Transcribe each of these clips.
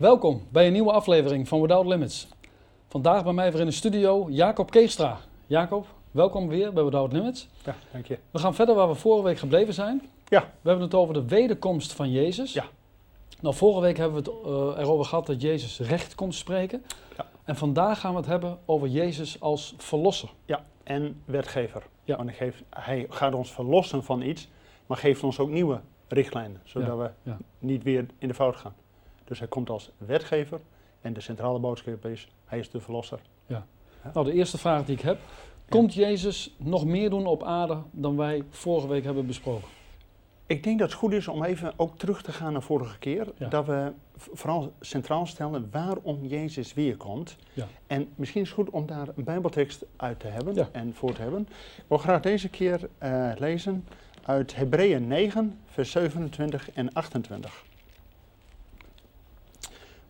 Welkom bij een nieuwe aflevering van Without Limits. Vandaag bij mij weer in de studio Jacob Keestra. Jacob, welkom weer bij Without Limits. Ja, dank je. We gaan verder waar we vorige week gebleven zijn. Ja. We hebben het over de wederkomst van Jezus. Ja. Nou, vorige week hebben we het eh, erover gehad dat Jezus recht komt spreken. Ja. En vandaag gaan we het hebben over Jezus als verlosser. Ja, en wetgever. Ja. Want hij, geeft, hij gaat ons verlossen van iets, maar geeft ons ook nieuwe richtlijnen, zodat Ja, we ja. niet weer in de fout gaan. Dus hij komt als wetgever en de centrale boodschap is, hij is de verlosser. Nou, de eerste vraag die ik heb. Komt Jezus nog meer doen op aarde dan wij vorige week hebben besproken? Ik denk dat het goed is om even ook terug te gaan naar vorige keer. Ja. Dat we vooral centraal stellen waarom Jezus weer komt. Ja. En misschien is het goed om daar een bijbeltekst uit te hebben Ja. en voor te hebben. Ik wil graag deze keer eh, lezen uit Hebreeën 9, vers 27 en 28.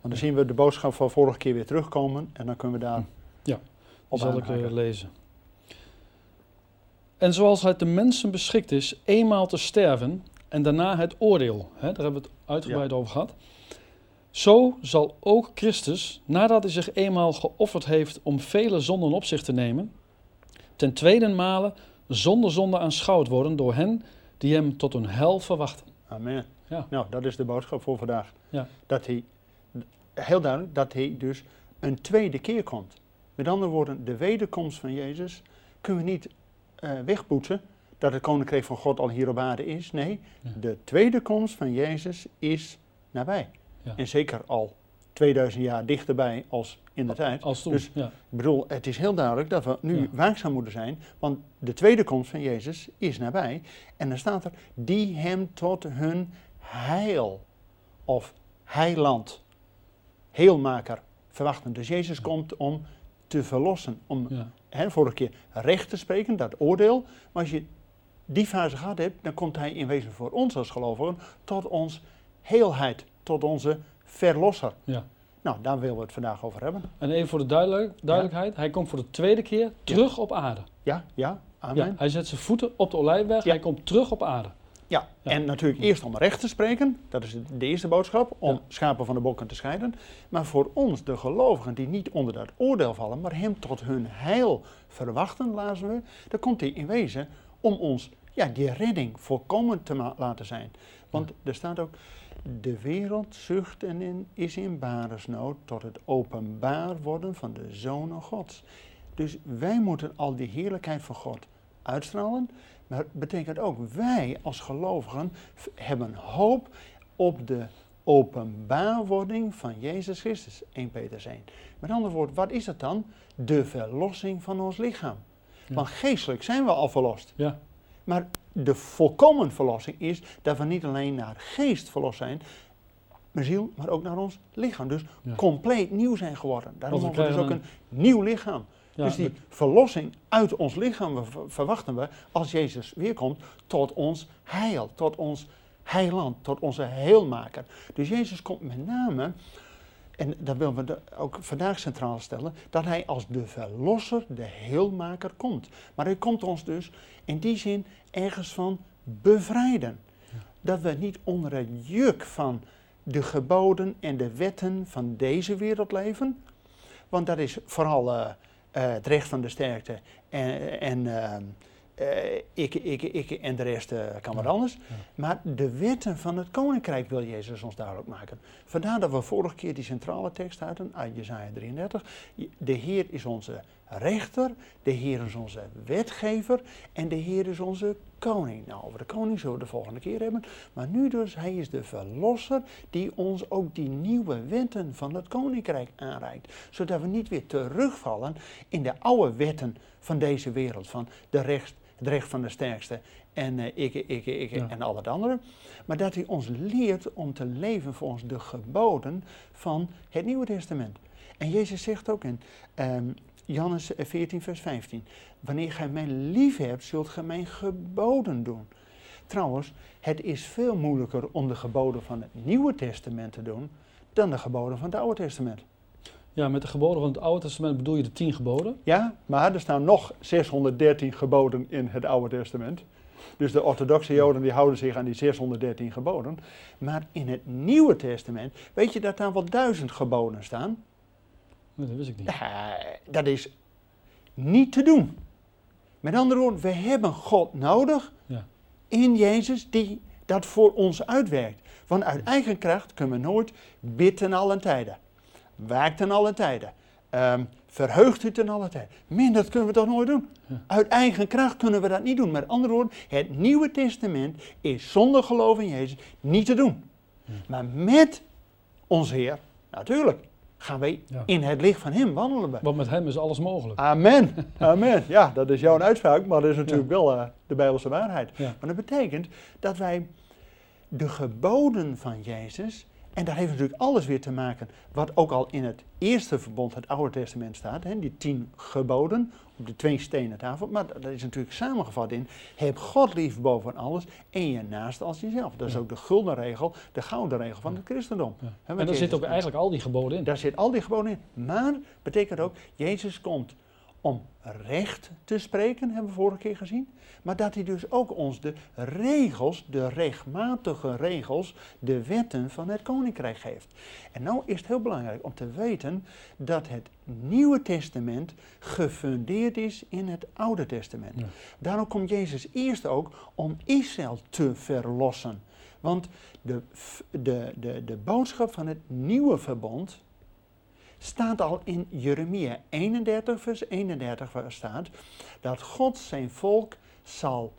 Dan zien we de boodschap van vorige keer weer terugkomen en dan kunnen we daar Ja, op zal ik eh, lezen. En zoals het de mensen beschikt is eenmaal te sterven en daarna het oordeel, hè, daar hebben we het uitgebreid over gehad. Zo zal ook Christus, nadat hij zich eenmaal geofferd heeft om vele zonden op zich te nemen, ten tweede male zonder zonde aanschouwd worden door hen die hem tot hun hel verwachten. Amen. Ja. Nou, dat is de boodschap voor vandaag. Ja. Dat hij, heel duidelijk, dat hij dus een tweede keer komt. Met andere woorden, de wederkomst van Jezus kunnen we niet eh, wegpoetsen. Dat het koninkrijk van God al hier op aarde is. Nee, Ja. de tweede komst van Jezus is nabij. Ja. En zeker al 2000 jaar dichterbij als in de tijd. Als toen. Dus- ja. Ik bedoel, het is heel duidelijk dat we nu waakzaam moeten zijn, want de tweede komst van Jezus is nabij. En dan staat er, die hem tot hun heil of heiland, heelmaker verwachten. Dus Jezus komt om te verlossen, om Ja. hè, vorige keer recht te spreken, dat oordeel. Maar als je die fase gehad hebt, dan komt hij in wezen voor ons als gelovigen tot ons heelheid, tot onze verlosser. Ja. Nou, daar willen we het vandaag over hebben. En even voor de duidelijk, duidelijkheid, hij komt voor de tweede keer terug op aarde. Ja, ja, amen. Ja, hij zet zijn voeten op de olijfberg, hij komt terug op aarde. Ja, Ja. en natuurlijk eerst om recht te spreken, dat is de- eerste boodschap, om Ja. schapen van de bokken te scheiden. Maar voor ons, de gelovigen die niet onder dat oordeel vallen, maar hem tot hun heil verwachten, lazen we, dan komt hij in wezen om ons ja, die redding volkomen te laten zijn. Want er staat ook, de wereld zucht en in, is in baresnood tot het openbaar worden van de zonen gods. Dus wij moeten al die heerlijkheid van God uitstralen. Maar het betekent ook, wij als gelovigen hebben hoop op de openbaarwording van Jezus Christus. 1 Peter 1. Met andere woorden, wat is het dan? De verlossing van ons lichaam. Ja. Want geestelijk zijn we al verlost. Ja, Maar de volkomen verlossing is dat we niet alleen naar geest verlost zijn, maar ziel, maar ook naar ons lichaam. Dus Ja. compleet nieuw zijn geworden. Daarom hebben we dus ook een nieuw lichaam. Ja, dus die verlossing uit ons lichaam verwachten we als Jezus weerkomt tot ons heil, tot ons heiland, tot onze heelmaker. Dus Jezus komt met name, en dat willen we ook vandaag centraal stellen, dat hij als de verlosser, de heelmaker komt. Maar hij komt ons dus in die zin ergens van bevrijden. Dat we niet onder het juk van de geboden en de wetten van deze wereld leven. Want dat is vooral eh, het recht van de sterkte en, en eh, eh, ik, ik, ik en de rest eh, kan wat anders. ja. Maar de wetten van het koninkrijk wil Jezus ons duidelijk maken. Vandaar dat we vorige keer die centrale tekst hadden uit Jezaja 33. De Heer is onze rechter, de Heer is onze wetgever en de Heer is onze koning. Nou, over de koning zullen we de volgende keer hebben. Maar nu dus, hij is de verlosser die ons ook die nieuwe wetten van het koninkrijk aanreikt. Zodat we niet weer terugvallen in de oude wetten van deze wereld. Van de recht, het recht van de sterkste en eh, ik, ik, ik Ja. en al het andere. Maar dat hij ons leert om te leven volgens de geboden van het Nieuwe Testament. En Jezus zegt ook in ehm, Johannes 14, vers 15. Wanneer gij mij lief hebt, zult gij mijn geboden doen. Trouwens, het is veel moeilijker om de geboden van het Nieuwe Testament te doen dan de geboden van het Oude Testament. ja, met de geboden van het Oude Testament bedoel je de tien geboden. Ja, maar er staan nog 613 geboden in het Oude Testament. Dus de orthodoxe Joden die houden zich aan die 613 geboden. Maar in het Nieuwe Testament, weet je dat daar wel duizend geboden staan? Nee, dat wist ik niet. Dat is niet te doen. Met andere woorden, we hebben God nodig Ja. in Jezus die dat voor ons uitwerkt. Want uit eigen kracht kunnen we nooit bidden alle tijden. Waakt ten alle tijden. Ehm, verheugt u ten alle tijden. Min, dat kunnen we toch nooit doen? Ja. Uit eigen kracht kunnen we dat niet doen. Met andere woorden, het Nieuwe Testament is zonder geloof in Jezus niet te doen. Maar met onze Heer, natuurlijk, gaan wij Ja. in het licht van Hem wandelen. Want met hem is alles mogelijk. Amen. Amen. Ja, dat is jouw uitspraak, maar dat is natuurlijk wel eh, de Bijbelse waarheid. Ja. Maar dat betekent dat wij de geboden van Jezus, en dat heeft natuurlijk alles weer te maken, wat ook al in het eerste verbond, het Oude Testament staat, hè, die tien geboden de twee stenen tafel, maar dat is natuurlijk samengevat in, heb God lief boven alles en je naast als jezelf. Dat is Ja. ook de gulden regel, de gouden regel van het christendom. Ja. En daar zitten ook eigenlijk al die geboden in. Daar zit al die geboden in. Maar betekent ook, Jezus komt om recht te spreken, hebben we vorige keer gezien. Maar dat hij dus ook ons de regels, de rechtmatige regels, de wetten van het koninkrijk geeft. En nou is het heel belangrijk om te weten dat het Nieuwe Testament gefundeerd is in het Oude Testament. Ja. Daarom komt Jezus eerst ook om Israël te verlossen. Want de, de, de, de boodschap van het nieuwe verbond staat al in Jeremia 31, vers 31, waar staat dat God zijn volk zal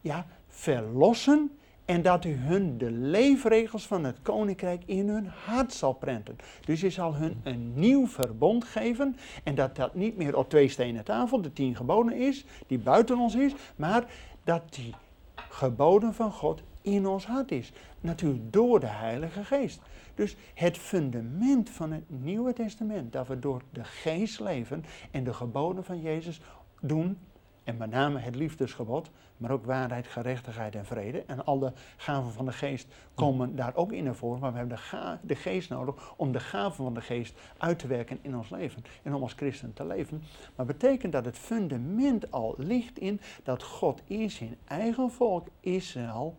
ja, verlossen en dat u hun de leefregels van het koninkrijk in hun hart zal prenten. Dus hij zal hun een nieuw verbond geven en dat dat niet meer op twee stenen tafel, de tien geboden is, die buiten ons is, maar dat die geboden van God in ons hart is. Natuurlijk door de Heilige Geest. Dus het fundament van het Nieuwe Testament, dat we door de Geest leven en de geboden van Jezus doen, en met name het liefdesgebod, maar ook waarheid, gerechtigheid en vrede. En alle gaven van de Geest komen daar ook in naar voren, maar we hebben de, de Geest nodig om de gaven van de Geest uit te werken in ons leven en om als christen te leven. Maar betekent dat het fundament al ligt in dat God in zijn eigen volk Israël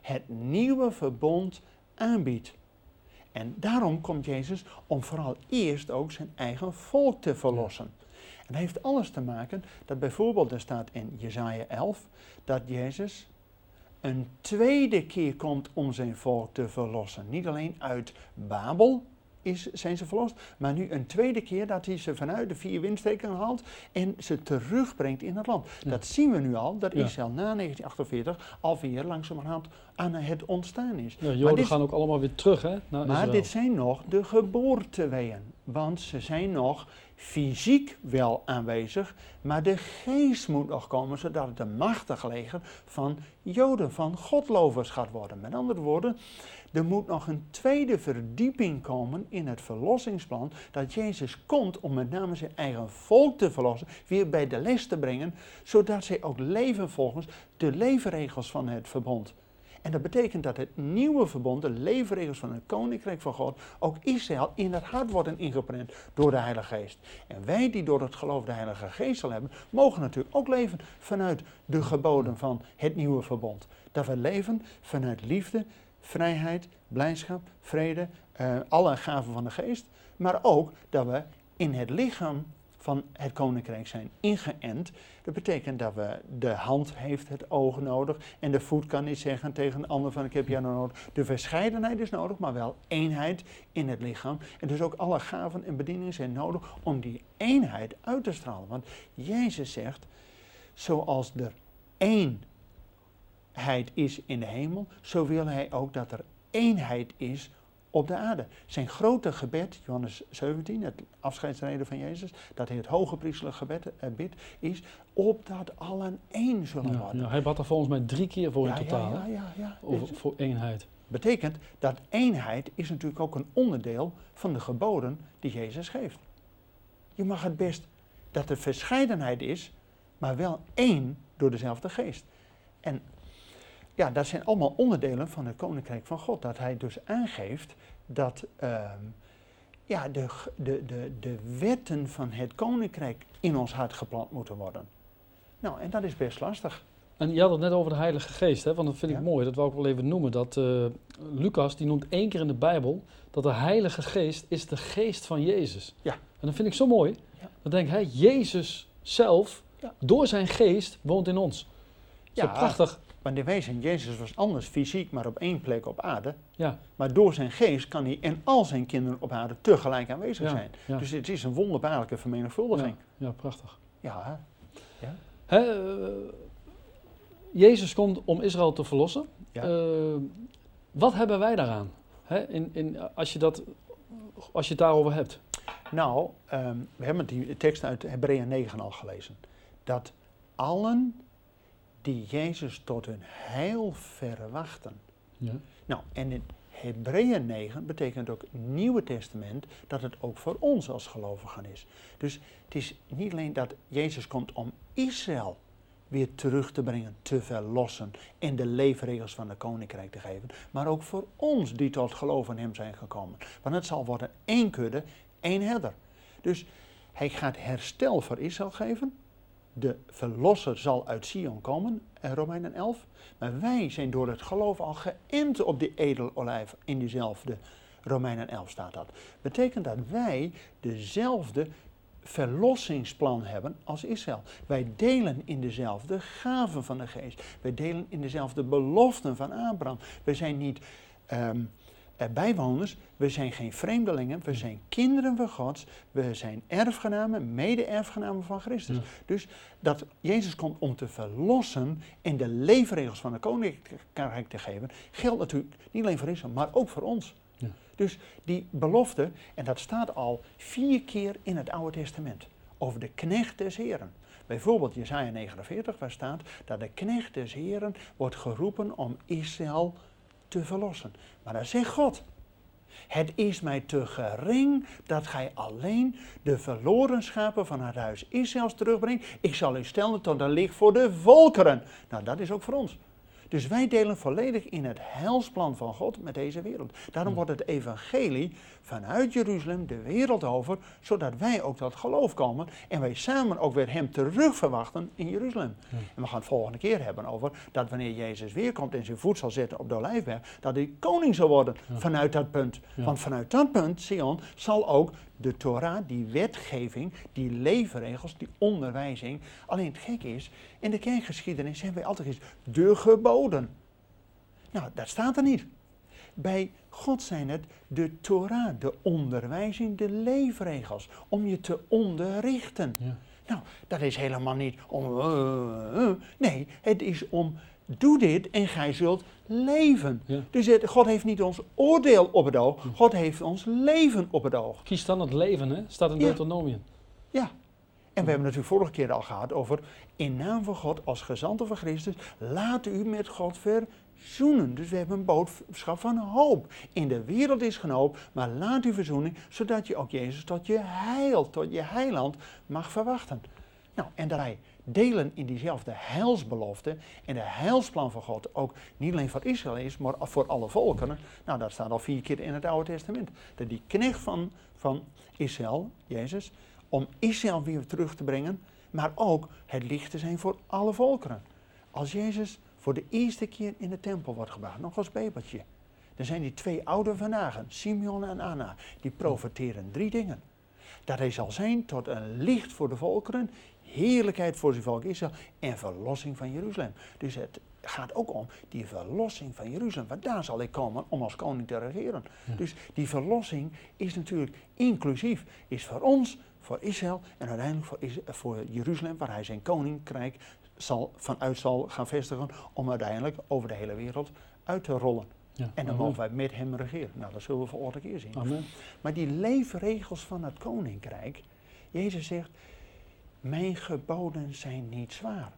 het nieuwe verbond aanbiedt. En daarom komt Jezus om vooral eerst ook zijn eigen volk te verlossen. En dat heeft alles te maken dat bijvoorbeeld er staat in Jesaja 11 dat Jezus een tweede keer komt om zijn volk te verlossen. Niet alleen uit Babel is, zijn ze verlost, maar nu een tweede keer dat hij ze vanuit de vier windstreken haalt en ze terugbrengt in het land. Ja. Dat zien we nu al, dat Ja. Israël na 1948 alweer langzamerhand aan het ontstaan is. Ja, Joden dit- gaan ook allemaal weer terug, hè? Maar Israël. dit zijn nog de geboorteweeën. Want ze zijn nog fysiek wel aanwezig, maar de geest moet nog komen, zodat het een machtig leger van Joden, van Godlovers gaat worden. Met andere woorden, er moet nog een tweede verdieping komen in het verlossingsplan, dat Jezus komt om met name zijn eigen volk te verlossen, weer bij de les te brengen, zodat zij ook leven volgens de leefregels van het verbond. En dat betekent dat het nieuwe verbond, de leefregels van het Koninkrijk van God, ook Israël in het hart worden ingeprent door de Heilige Geest. En wij die door het geloof de Heilige Geest hebben, mogen natuurlijk ook leven vanuit de geboden van het nieuwe verbond. Dat we leven vanuit liefde, vrijheid, blijdschap, vrede, eh, alle gaven van de Geest. Maar ook dat we in het lichaam van het koninkrijk zijn ingeënt. Dat betekent dat we de hand heeft het oog nodig en de voet kan niet zeggen tegen een ander van ik heb jou nodig. De verscheidenheid is nodig, maar wel eenheid in het lichaam. En dus ook alle gaven en bedieningen zijn nodig om die eenheid uit te stralen. Want Jezus zegt, zoals er eenheid is in de hemel, zo wil hij ook dat er eenheid is op de aarde. Zijn grote gebed, Johannes 17, het afscheidsreden van Jezus, dat hij het hoge priestelijk gebed eh, bidt, is opdat allen één zullen Ja, worden. ja, hij bad er volgens mij drie keer voor in totaal, ja, ja, ja. Over, voor eenheid. betekent dat eenheid is natuurlijk ook een onderdeel van de geboden die Jezus geeft. Je mag het best dat er verscheidenheid is, maar wel één door dezelfde geest. En ja, dat zijn allemaal onderdelen van het koninkrijk van God. Dat hij dus aangeeft dat ehm, ja, de, de, de, de wetten van het koninkrijk in ons hart geplant moeten worden. Nou, en dat is best lastig. En je had het net over de Heilige Geest, hè? want dat vind Ja. ik mooi. Dat wou ik wel even noemen. Dat eh, Lucas, die noemt één keer in de Bijbel dat de Heilige Geest is de geest van Jezus. Ja. En dat vind ik zo mooi. Ja. Dan denk ik, hè, Jezus zelf, Ja. door zijn geest, woont in ons. Zo Ja. prachtig. Want in wezen, Jezus was anders fysiek, maar op één plek op aarde. Ja, Maar door zijn geest kan hij en al zijn kinderen op aarde tegelijk aanwezig Ja, zijn. ja. Dus het is een wonderbaarlijke vermenigvuldiging. ja, prachtig. Ja, Hè, eh, Jezus komt om Israël te verlossen. Eh, wat hebben wij daaraan? Hè, in, in, als, je dat, als je het daarover hebt. Nou, ehm, we hebben die tekst uit Hebreeën 9 al gelezen. Dat allen die Jezus tot hun heil verwachten. Ja. Nou, en in Hebreeën 9 betekent ook Nieuwe Testament dat het ook voor ons als gelovigen is. Dus het is niet alleen dat Jezus komt om Israël weer terug te brengen, te verlossen en de leefregels van de koninkrijk te geven, maar ook voor ons die tot geloof in hem zijn gekomen. Want het zal worden één kudde, één herder. Dus hij gaat herstel voor Israël geven. De verlosser zal uit Sion komen, eh, Romeinen 11. Maar wij zijn door het geloof al geënt op die edelolijf in diezelfde Romeinen 11 staat dat. Betekent dat wij dezelfde verlossingsplan hebben als Israël. Wij delen in dezelfde gaven van de geest. Wij delen in dezelfde beloften van Abraham. We zijn niet ehm, bijwoners, we zijn geen vreemdelingen, we zijn kinderen van God, we zijn erfgenamen, mede-erfgenamen van Christus. Ja. Dus dat Jezus komt om te verlossen en de leefregels van de koninkrijk te geven, geldt natuurlijk niet alleen voor Israël, maar ook voor ons. Ja. Dus die belofte, en dat staat al vier keer in het Oude Testament, over de knecht des Heren. Bijvoorbeeld Jesaja 49, waar staat dat de knecht des Heren wordt geroepen om Israël te verlossen. Maar dan zegt God, het is mij te gering dat gij alleen de verloren schapen van het huis Israëls terugbrengt. Ik zal u stellen tot een licht voor de volkeren. Nou, dat is ook voor ons. Dus wij delen volledig in het heilsplan van God met deze wereld. Daarom wordt het evangelie vanuit Jeruzalem de wereld over, zodat wij ook tot geloof komen en wij samen ook weer hem terug verwachten in Jeruzalem. Ja. En we gaan het volgende keer hebben over dat wanneer Jezus weer komt en zijn voet zal zetten op de olijfberg, dat hij koning zal worden Ja. vanuit dat punt. Ja. Want vanuit dat punt, Sion, zal ook de Torah, die wetgeving, die leefregels, die onderwijzing. Alleen het gekke is, in de kerkgeschiedenis hebben wij altijd gezegd, de geboden. Nou, dat staat er niet. Bij God zijn het de Torah, de onderwijzing, de leefregels, om je te onderrichten. Ja. Nou, dat is helemaal niet om. eh, eh, nee, het is om. Doe dit en gij zult leven. Ja. Dus het- God heeft niet ons oordeel op het oog, God heeft ons leven op het oog. Kies dan het leven, hè? Staat in Ja. Deuteronomium. Ja. En we hebben natuurlijk vorige keer al gehad over. In naam van God als gezanten van Christus. Laat u met God verzoenen. Dus we hebben een boodschap van hoop. In de wereld is geen hoop, maar laat u verzoening. Zodat je ook Jezus tot je heil, tot je heiland mag verwachten. Nou, en dat wij delen in diezelfde heilsbelofte. En de heilsplan van God ook niet alleen voor Israël is, maar voor alle volkeren. Nou, dat staat al vier keer in het Oude Testament. Dat die knecht van, van Israël, Jezus, om Israël weer terug te brengen, maar ook het licht te zijn voor alle volkeren. Als Jezus voor de eerste keer in de tempel wordt gebracht, nog als babytje, dan zijn die twee ouderen vandaag, Simeon en Anna, die profeteren drie dingen. Dat hij zal zijn tot een licht voor de volkeren, heerlijkheid voor zijn volk Israël en verlossing van Jeruzalem. Dus het gaat ook om die verlossing van Jeruzalem, want daar zal ik komen om als koning te regeren. Ja. Dus die verlossing is natuurlijk inclusief, is voor ons, voor Israël en uiteindelijk voor, voor Jeruzalem, waar hij zijn koninkrijk zal, vanuit zal gaan vestigen, om uiteindelijk over de hele wereld uit te rollen. Ja. En dan mogen wij met hem regeren. Nou, dat zullen we volgende keer zien. Amen. Maar die leefregels van het koninkrijk, Jezus zegt, mijn geboden zijn niet zwaar.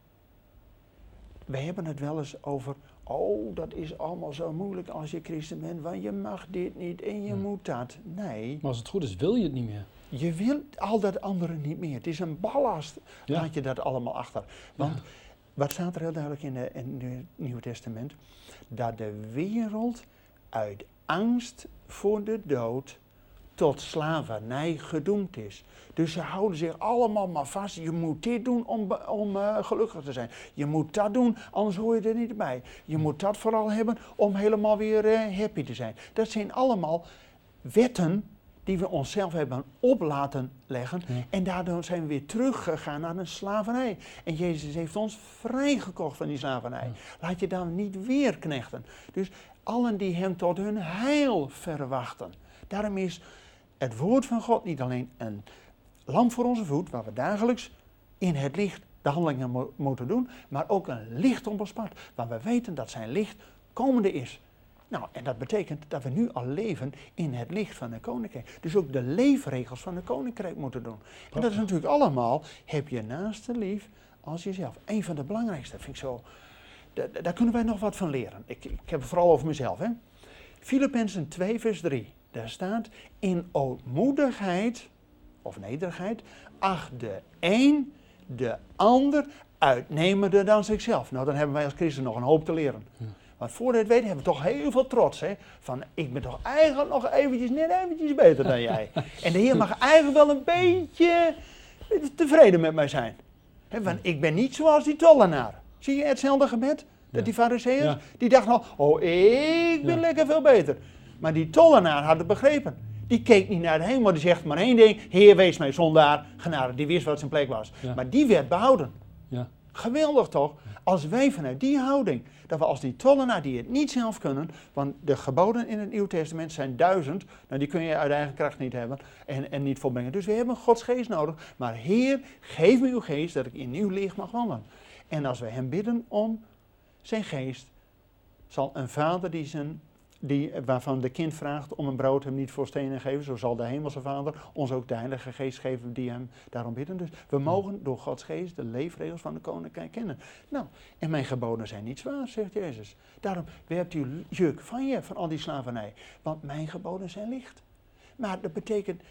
We hebben het wel eens over, oh, dat is allemaal zo moeilijk als je christen bent, want je mag dit niet en je Ja. moet dat. Nee, Maar als het goed is, wil je het niet meer. je wilt al dat andere niet meer. Het is een ballast, Ja. laat je dat allemaal achter. Want Ja. wat staat er heel duidelijk in, de, in het Nieuwe Testament? Dat de wereld uit angst voor de dood tot slavernij gedoemd is. Dus ze houden zich allemaal maar vast. Je moet dit doen om, om uh, gelukkig te zijn. Je moet dat doen, anders hoor je er niet bij. Je moet dat vooral hebben om helemaal weer uh, happy te zijn. Dat zijn allemaal wetten die we onszelf hebben op laten leggen. En daardoor zijn we weer teruggegaan naar een slavernij. En Jezus heeft ons vrijgekocht van die slavernij. Laat je dan niet weer knechten. Dus allen die hem tot hun heil verwachten. Daarom is het woord van God niet alleen een lamp voor onze voet, waar we dagelijks in het licht de handelingen moeten doen, maar ook een licht op ons pad, waar we weten dat zijn licht komende is. Nou, en dat betekent dat we nu al leven in het licht van de koninkrijk. Dus ook de leefregels van de koninkrijk moeten doen. En dat is natuurlijk allemaal, heb je naaste lief als jezelf. Een van de belangrijkste, vind ik zo. Daar kunnen wij nog wat van leren. Ik, ik heb het vooral over mezelf. Hè. Filippenzen 2, vers 3. Daar staat, in ootmoedigheid of nederigheid, acht de een de ander uitnemender dan zichzelf. Nou, dan hebben wij als christen nog een hoop te leren. Want voor dit weten hebben we toch heel veel trots. Hè? Van ik ben toch eigenlijk nog eventjes, net eventjes beter dan jij. en de Heer mag eigenlijk wel een beetje tevreden met mij zijn. Hè? Want ik ben niet zoals die tollenaar. Zie je hetzelfde gebed? Dat die fariseeërs, die dachten al, oh ik ben lekker veel beter. Maar die tollenaar had het begrepen. Die keek niet naar de hemel, die zegt maar één ding: Heer, wees mij zondaar, genade. Die wist wat zijn plek was. Maar die werd behouden. Ja. Geweldig toch? Als wij vanuit die houding, dat we als die tollenaar die het niet zelf kunnen, want de geboden in het Nieuw Testament zijn duizend, nou die kun je uit eigen kracht niet hebben en, en niet volbrengen. Dus we hebben Gods geest nodig. Maar Heer, geef me uw geest dat ik in uw licht mag wandelen. En als wij hem bidden om zijn geest, zal een vader die zijn die, waarvan de kind vraagt om een brood hem niet voor stenen geven, zo zal de hemelse vader ons ook de heilige geest geven die hem daarom bidden. Dus we mogen door Gods geest de leefregels van de koninkrijk kennen. Nou, en mijn geboden zijn niet zwaar, zegt Jezus. Daarom werpt u juk van je, van al die slavernij, want mijn geboden zijn licht. Maar dat betekent,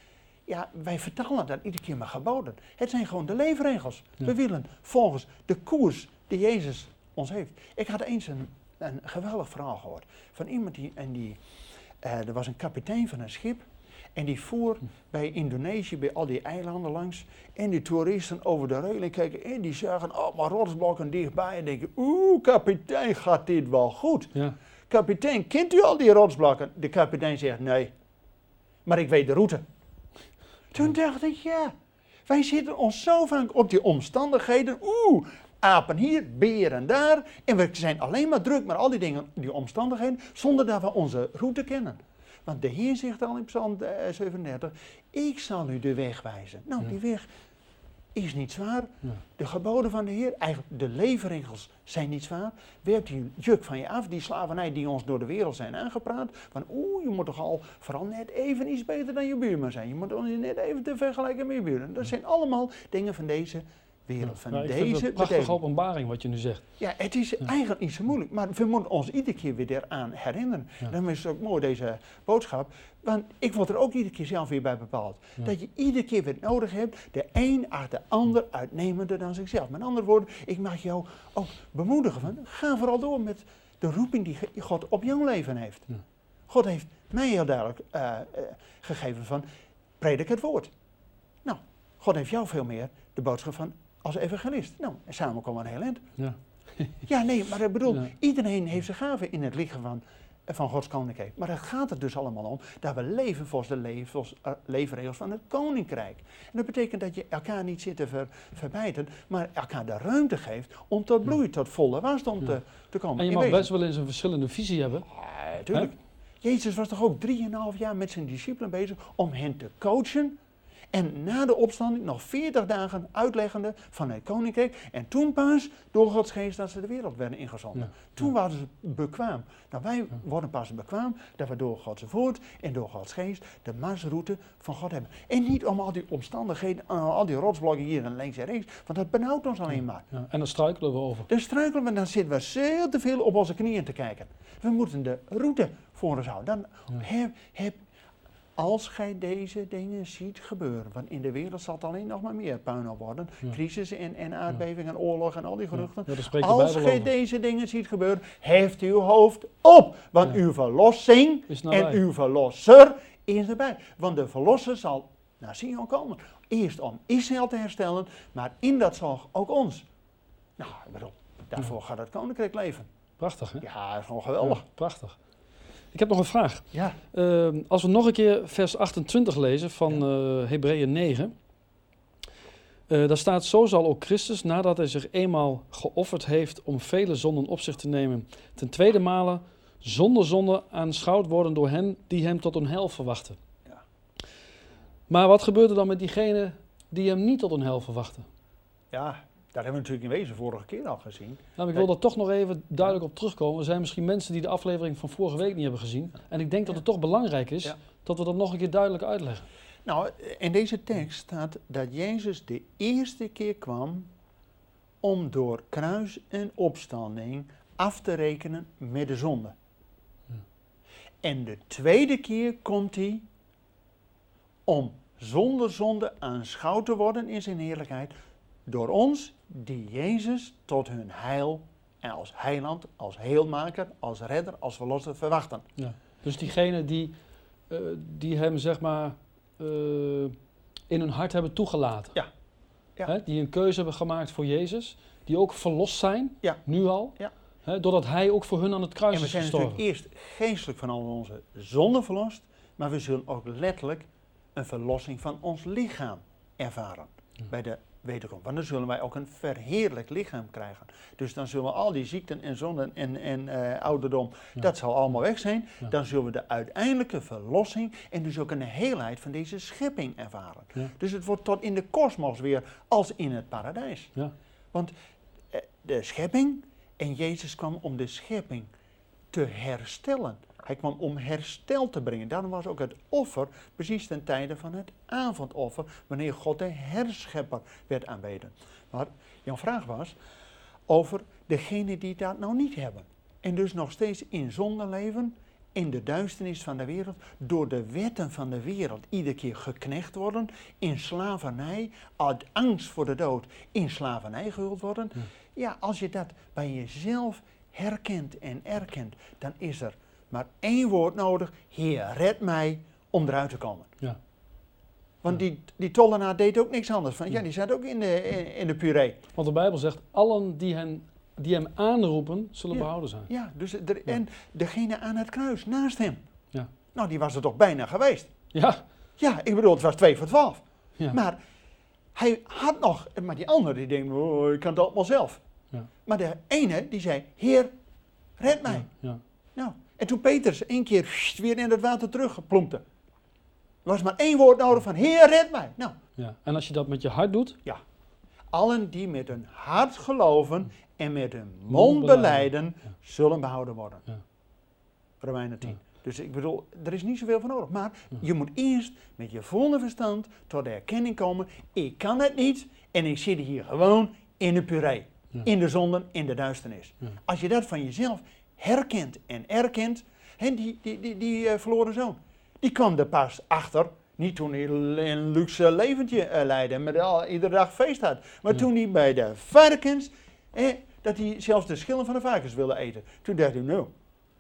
ja, wij vertalen dat iedere keer maar geboden. Het zijn gewoon de leefregels. We willen volgens de koers die Jezus ons heeft. Ik had eens een een geweldig verhaal gehoord. Van iemand die, en die, uh, er was een kapitein van een schip. En die voer bij Indonesië, bij al die eilanden langs. En die toeristen over de reuling kijken en die zagen allemaal rotsblokken dichtbij. En denken, oeh, kapitein, gaat dit wel goed? Ja. Kapitein, kent u al die rotsblokken? De kapitein zegt, nee. Maar ik weet de route. Toen dacht ik, ja, wij zitten ons zo vaak op die omstandigheden. Oeh, apen hier, beren daar. En we zijn alleen maar druk met al die dingen, die omstandigheden, zonder dat we onze route kennen. Want de Heer zegt al in Psalm 37, eh, ik zal u de weg wijzen. Nou, die weg is niet zwaar. De geboden van de Heer, eigenlijk de leefregels zijn niet zwaar. Werpt die juk van je af, die slavernij die ons door de wereld zijn aangepraat. Van oeh, je moet toch al vooral net even iets beter dan je buurman zijn. Je moet ons net even te vergelijken met je buurman. Dat zijn allemaal dingen van deze wereld. Van nou, deze een prachtige openbaring wat je nu zegt. Ja, het is eigenlijk niet zo moeilijk, maar we moeten ons iedere keer weer eraan herinneren. Ja. Dan is het ook mooi deze boodschap, want ik word er ook iedere keer zelf weer bij bepaald. Dat je iedere keer weer nodig hebt, de een acht de ander uitnemender dan zichzelf. Met andere woorden, ik mag jou ook bemoedigen van, ga vooral door met de roeping die God op jouw leven heeft. God heeft mij heel duidelijk uh, uh, gegeven van, predik het woord. Nou, God heeft jou veel meer de boodschap van als evangelist. Nou, samen komen we een heel eind. Ja. ja, nee, maar ik bedoel, iedereen heeft zijn gaven in het lichaam van, van Gods koninkrijk. Maar het gaat er dus allemaal om dat we leven volgens de levens, uh, leefregels van het koninkrijk. En dat betekent dat je elkaar niet zit te ver, verbijten, maar elkaar de ruimte geeft om tot bloei, tot volle wasdom ja. te, te komen. En je mag best wel eens een verschillende visie hebben. Ja, natuurlijk. Jezus was toch ook drieënhalf jaar met zijn discipelen bezig om hen te coachen en na de opstanding nog 40 dagen uitleggende van het koninkrijk. En toen pas door Gods geest dat ze de wereld werden ingezonden. toen waren ze bekwaam. Nou, wij worden pas bekwaam dat we door Gods woord en door Gods geest de marsroute van God hebben. En niet om al die omstandigheden, al die rotsblokken hier en links en rechts. Want dat benauwt ons alleen maar. En dan struikelen we over. Dan struikelen we, dan zitten we veel te veel op onze knieën te kijken. We moeten de route voor ons houden. Dan heb, heb als gij deze dingen ziet gebeuren, want in de wereld zal het alleen nog maar meer puinhoop worden, ja. crisis en, en aardbeving en oorlog en al die geruchten. Ja, als gij deze dingen ziet gebeuren, heeft uw hoofd op, want uw verlossing en uw verlosser eerst erbij. Want de verlosser zal naar Sion komen. Eerst om Israël te herstellen, maar in dat zal ook ons. Nou, ik bedoel, daarvoor gaat het koninkrijk leven. Prachtig, hè? Ja, dat is gewoon geweldig. Prachtig. Ik heb nog een vraag. Ja, Ehm, als we nog een keer vers 28 lezen van Ja. eh Hebreeën 9. eh, daar staat, zo zal ook Christus, nadat hij zich eenmaal geofferd heeft om vele zonden op zich te nemen, ten tweede male zonder zonde aanschouwd worden door hen die hem tot een hel verwachten. Ja. Maar wat gebeurt er dan met diegenen die hem niet tot een hel verwachten? ja, daar hebben we natuurlijk in wezen vorige keer al gezien. Nou, ik wil daar toch nog even duidelijk op terugkomen. Er zijn misschien mensen die de aflevering van vorige week niet hebben gezien. En ik denk dat het toch belangrijk is Ja. dat we dat nog een keer duidelijk uitleggen. Nou, in deze tekst staat dat Jezus de eerste keer kwam om door kruis en opstanding af te rekenen met de zonde. Ja. En de tweede keer komt hij om zonder zonde aanschouwd te worden in zijn heerlijkheid door ons die Jezus tot hun heil en als heiland, als heelmaker, als redder, als verlosser verwachten. Dus diegenen die, eh, die hem zeg maar eh, in hun hart hebben toegelaten. Ja. Ja. Hè, die een keuze hebben gemaakt voor Jezus. Die ook verlost zijn, Ja. nu al. Ja. Hè, doordat hij ook voor hun aan het kruis En we is zijn gestorven. natuurlijk eerst geestelijk van al onze zonden verlost, maar we zullen ook letterlijk een verlossing van ons lichaam ervaren Ja. bij de wederkomst. Want dan zullen wij ook een verheerlijk lichaam krijgen. Dus dan zullen al die ziekten en zonden en, en eh, ouderdom, Ja. dat zal allemaal weg zijn. Ja. Dan zullen we de uiteindelijke verlossing en dus ook een heelheid van deze schepping ervaren. Ja. Dus het wordt tot in de kosmos weer als in het paradijs. Ja. Want eh, de schepping, en Jezus kwam om de schepping te herstellen. Hij kwam om herstel te brengen. Daarom was ook het offer precies ten tijde van het avondoffer, wanneer God de herschepper werd aanbeden. Maar jouw vraag was over degenen die dat nou niet hebben. En dus nog steeds in zonde leven, in de duisternis van de wereld, door de wetten van de wereld iedere keer geknecht worden, in slavernij, uit angst voor de dood, in slavernij gehuld worden. Ja. Ja, als je dat bij jezelf herkent en erkent, dan is er maar één woord nodig: Heer, red mij om eruit te komen. Ja. Want die, die tollenaar deed ook niks anders. Van, ja, die zat ook in de, in, in de puree. Want de Bijbel zegt, allen die, hen, die hem aanroepen, zullen Ja. behouden zijn. Ja, dus er, en degene aan het kruis naast hem. Ja. Nou, die was er toch bijna geweest. Ja, Ja, ik bedoel, het was 2 voor 12. ja. Maar hij had nog, maar die andere die denkt, oh, ik kan het allemaal zelf. Ja. Maar de ene die zei, Heer, red mij. ja. Nou, en toen Petrus één keer weer in het water teruggeplompte. Er was maar één woord nodig van, Heer, red mij. Nou, ja. En als je dat met je hart doet, allen die met hun hart geloven en met hun mond beleiden, Ja. zullen behouden worden. Ja. Romeinen 10. Ja. Dus ik bedoel, er is niet zoveel voor nodig. Maar Ja. je moet eerst met je volle verstand tot de erkenning komen. Ik kan het niet en ik zit hier gewoon in de puree. Ja. In de zonden, in de duisternis. Ja. Als je dat van jezelf herkent en erkent. Hè, die die, die, die eh, verloren zoon, die kwam er pas achter. Niet toen hij een luxe leventje eh, leidde en met al, iedere dag feest had. Maar Ja. toen hij bij de varkens, eh, dat hij zelfs de schillen van de varkens wilde eten. Toen dacht hij, nou,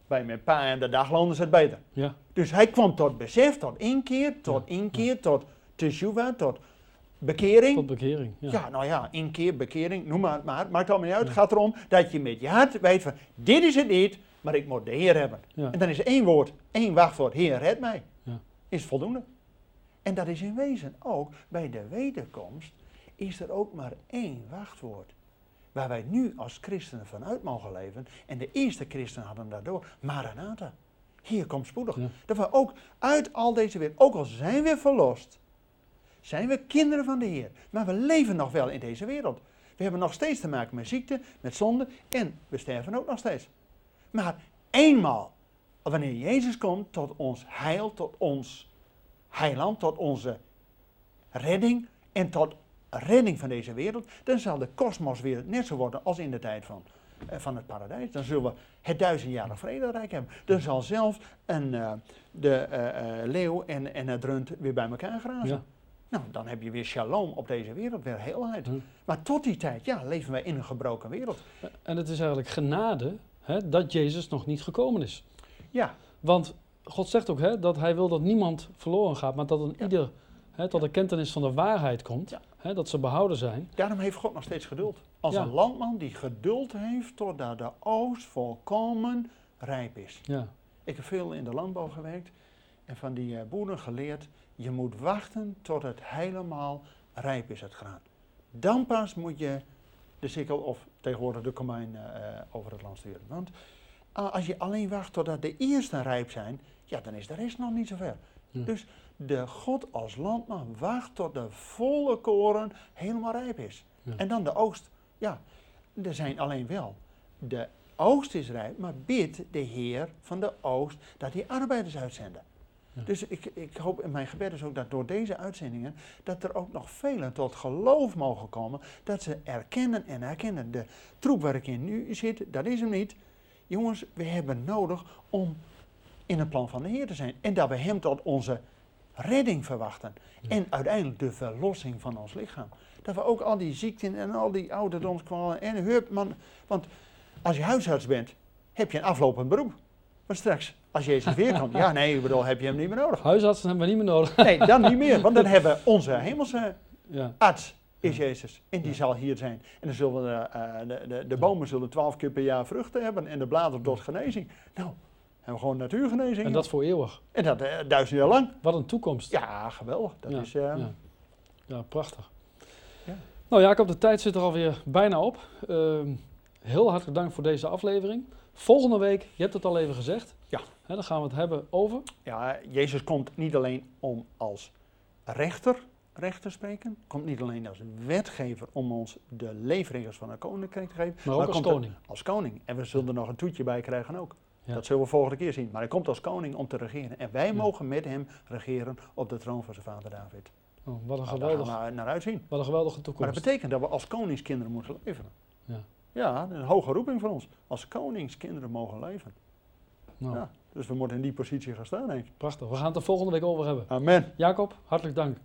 bij mijn pa en de dagloon is het beter. ja, Dus hij kwam tot besef, tot inkeer, tot inkeer, tot teshuva, tot bekering. tot bekering. ja. Ja. nou ja, inkeer, bekering, noem maar, maar het maakt allemaal niet uit. Het gaat erom dat je met je hart weet van, dit is het niet, maar ik moet de Heer hebben. Ja. En dan is één woord, één wachtwoord, Heer, red mij. Ja. Is voldoende. En dat is in wezen ook, bij de wederkomst, is er ook maar één wachtwoord. Waar wij nu als christenen vanuit mogen leven. En de eerste christenen hadden daardoor, Maranatha. Hier komt spoedig. Ja. Dat we ook uit al deze wereld, ook al zijn we verlost, zijn we kinderen van de Heer. Maar we leven nog wel in deze wereld. We hebben nog steeds te maken met ziekte, met zonde en we sterven ook nog steeds. Maar eenmaal, wanneer Jezus komt tot ons heil, tot ons heiland, tot onze redding en tot redding van deze wereld, dan zal de kosmos weer net zo worden als in de tijd van, eh, van het paradijs. Dan zullen we het duizendjarig vrederijk hebben. Dan zal zelfs een, eh, de eh, leeuw en, en het rund weer bij elkaar grazen. Ja. Nou, dan heb je weer shalom op deze wereld, weer heelheid. Ja. Maar tot die tijd, ja, leven wij in een gebroken wereld. En het is eigenlijk genade hè, dat Jezus nog niet gekomen is. Ja, Want God zegt ook hè, dat hij wil dat niemand verloren gaat, maar dat een Ja. ieder hè, tot de kentenis van de waarheid komt. Ja. Hè, dat ze behouden zijn. Daarom heeft God nog steeds geduld. Als een landman die geduld heeft totdat de oogst volkomen rijp is. Ja. Ik heb veel in de landbouw gewerkt en van die eh, boeren geleerd, je moet wachten tot het helemaal rijp is, het graan. Dan pas moet je de sikkel of tegenwoordig de combine eh, eh, over het land sturen. Want ah, als je alleen wacht totdat de eerste rijp zijn, ja, dan is de rest nog niet zo ver. Ja. Dus de God als landman wacht tot de volle koren helemaal rijp is. Ja. En dan de oogst. Ja, er zijn alleen wel. De oogst is rijp, maar bid de Heer van de oogst dat hij arbeiders uitzenden. Ja. Dus ik, ik hoop in mijn gebed is ook dat door deze uitzendingen, dat er ook nog velen tot geloof mogen komen. Dat ze erkennen en herkennen. De troep waar ik in nu zit, dat is hem niet. Jongens, we hebben nodig om in het plan van de Heer te zijn. En dat we hem tot onze redding verwachten. Ja. En uiteindelijk de verlossing van ons lichaam. Dat we ook al die ziekten en al die ouderdomskwalen en hup, man. Want als je huisarts bent, heb je een aflopend beroep. Maar straks, als Jezus weer komt, ja nee, ik bedoel, heb je hem niet meer nodig. Huisartsen hebben we niet meer nodig. Nee, dan niet meer. Want dan hebben we onze hemelse Ja. arts, is. Jezus. En die Ja. zal hier zijn. En dan zullen we, eh, de, de, de bomen zullen twaalf keer per jaar vruchten hebben. En de bladeren tot genezing. Nou, hebben we gewoon natuurgenezing. En dat voor eeuwig. En dat eh, duizend jaar lang. Wat een toekomst. Ja, geweldig. Dat Ja, is... eh, ja. Ja, prachtig. Ja. Nou Jacob, de tijd zit er alweer bijna op. Ehm, heel hartelijk dank voor deze aflevering. Volgende week, je hebt het al even gezegd. Hè, dan gaan we het hebben over. Ja, Jezus komt niet alleen om als rechter recht te spreken, komt niet alleen als wetgever om ons de leefregels van een koninkrijk te geven, Maar ook als koning. als koning. En we zullen er nog een toetje bij krijgen ook. Ja. Dat zullen we volgende keer zien. Maar hij komt als koning om te regeren. En wij Ja. mogen met hem regeren op de troon van zijn vader David. Oh, wat, een Nou, daar gaan geweldig, we naar uitzien. wat een geweldige Maar toekomst. dat betekent dat we als koningskinderen moeten leven. Ja. Ja, een hoge roeping voor ons. Als koningskinderen mogen leven. Nou, Ja. Dus we moeten in die positie gaan staan, denk ik. Prachtig. We gaan het er volgende week over hebben. Amen. Jacob, hartelijk dank.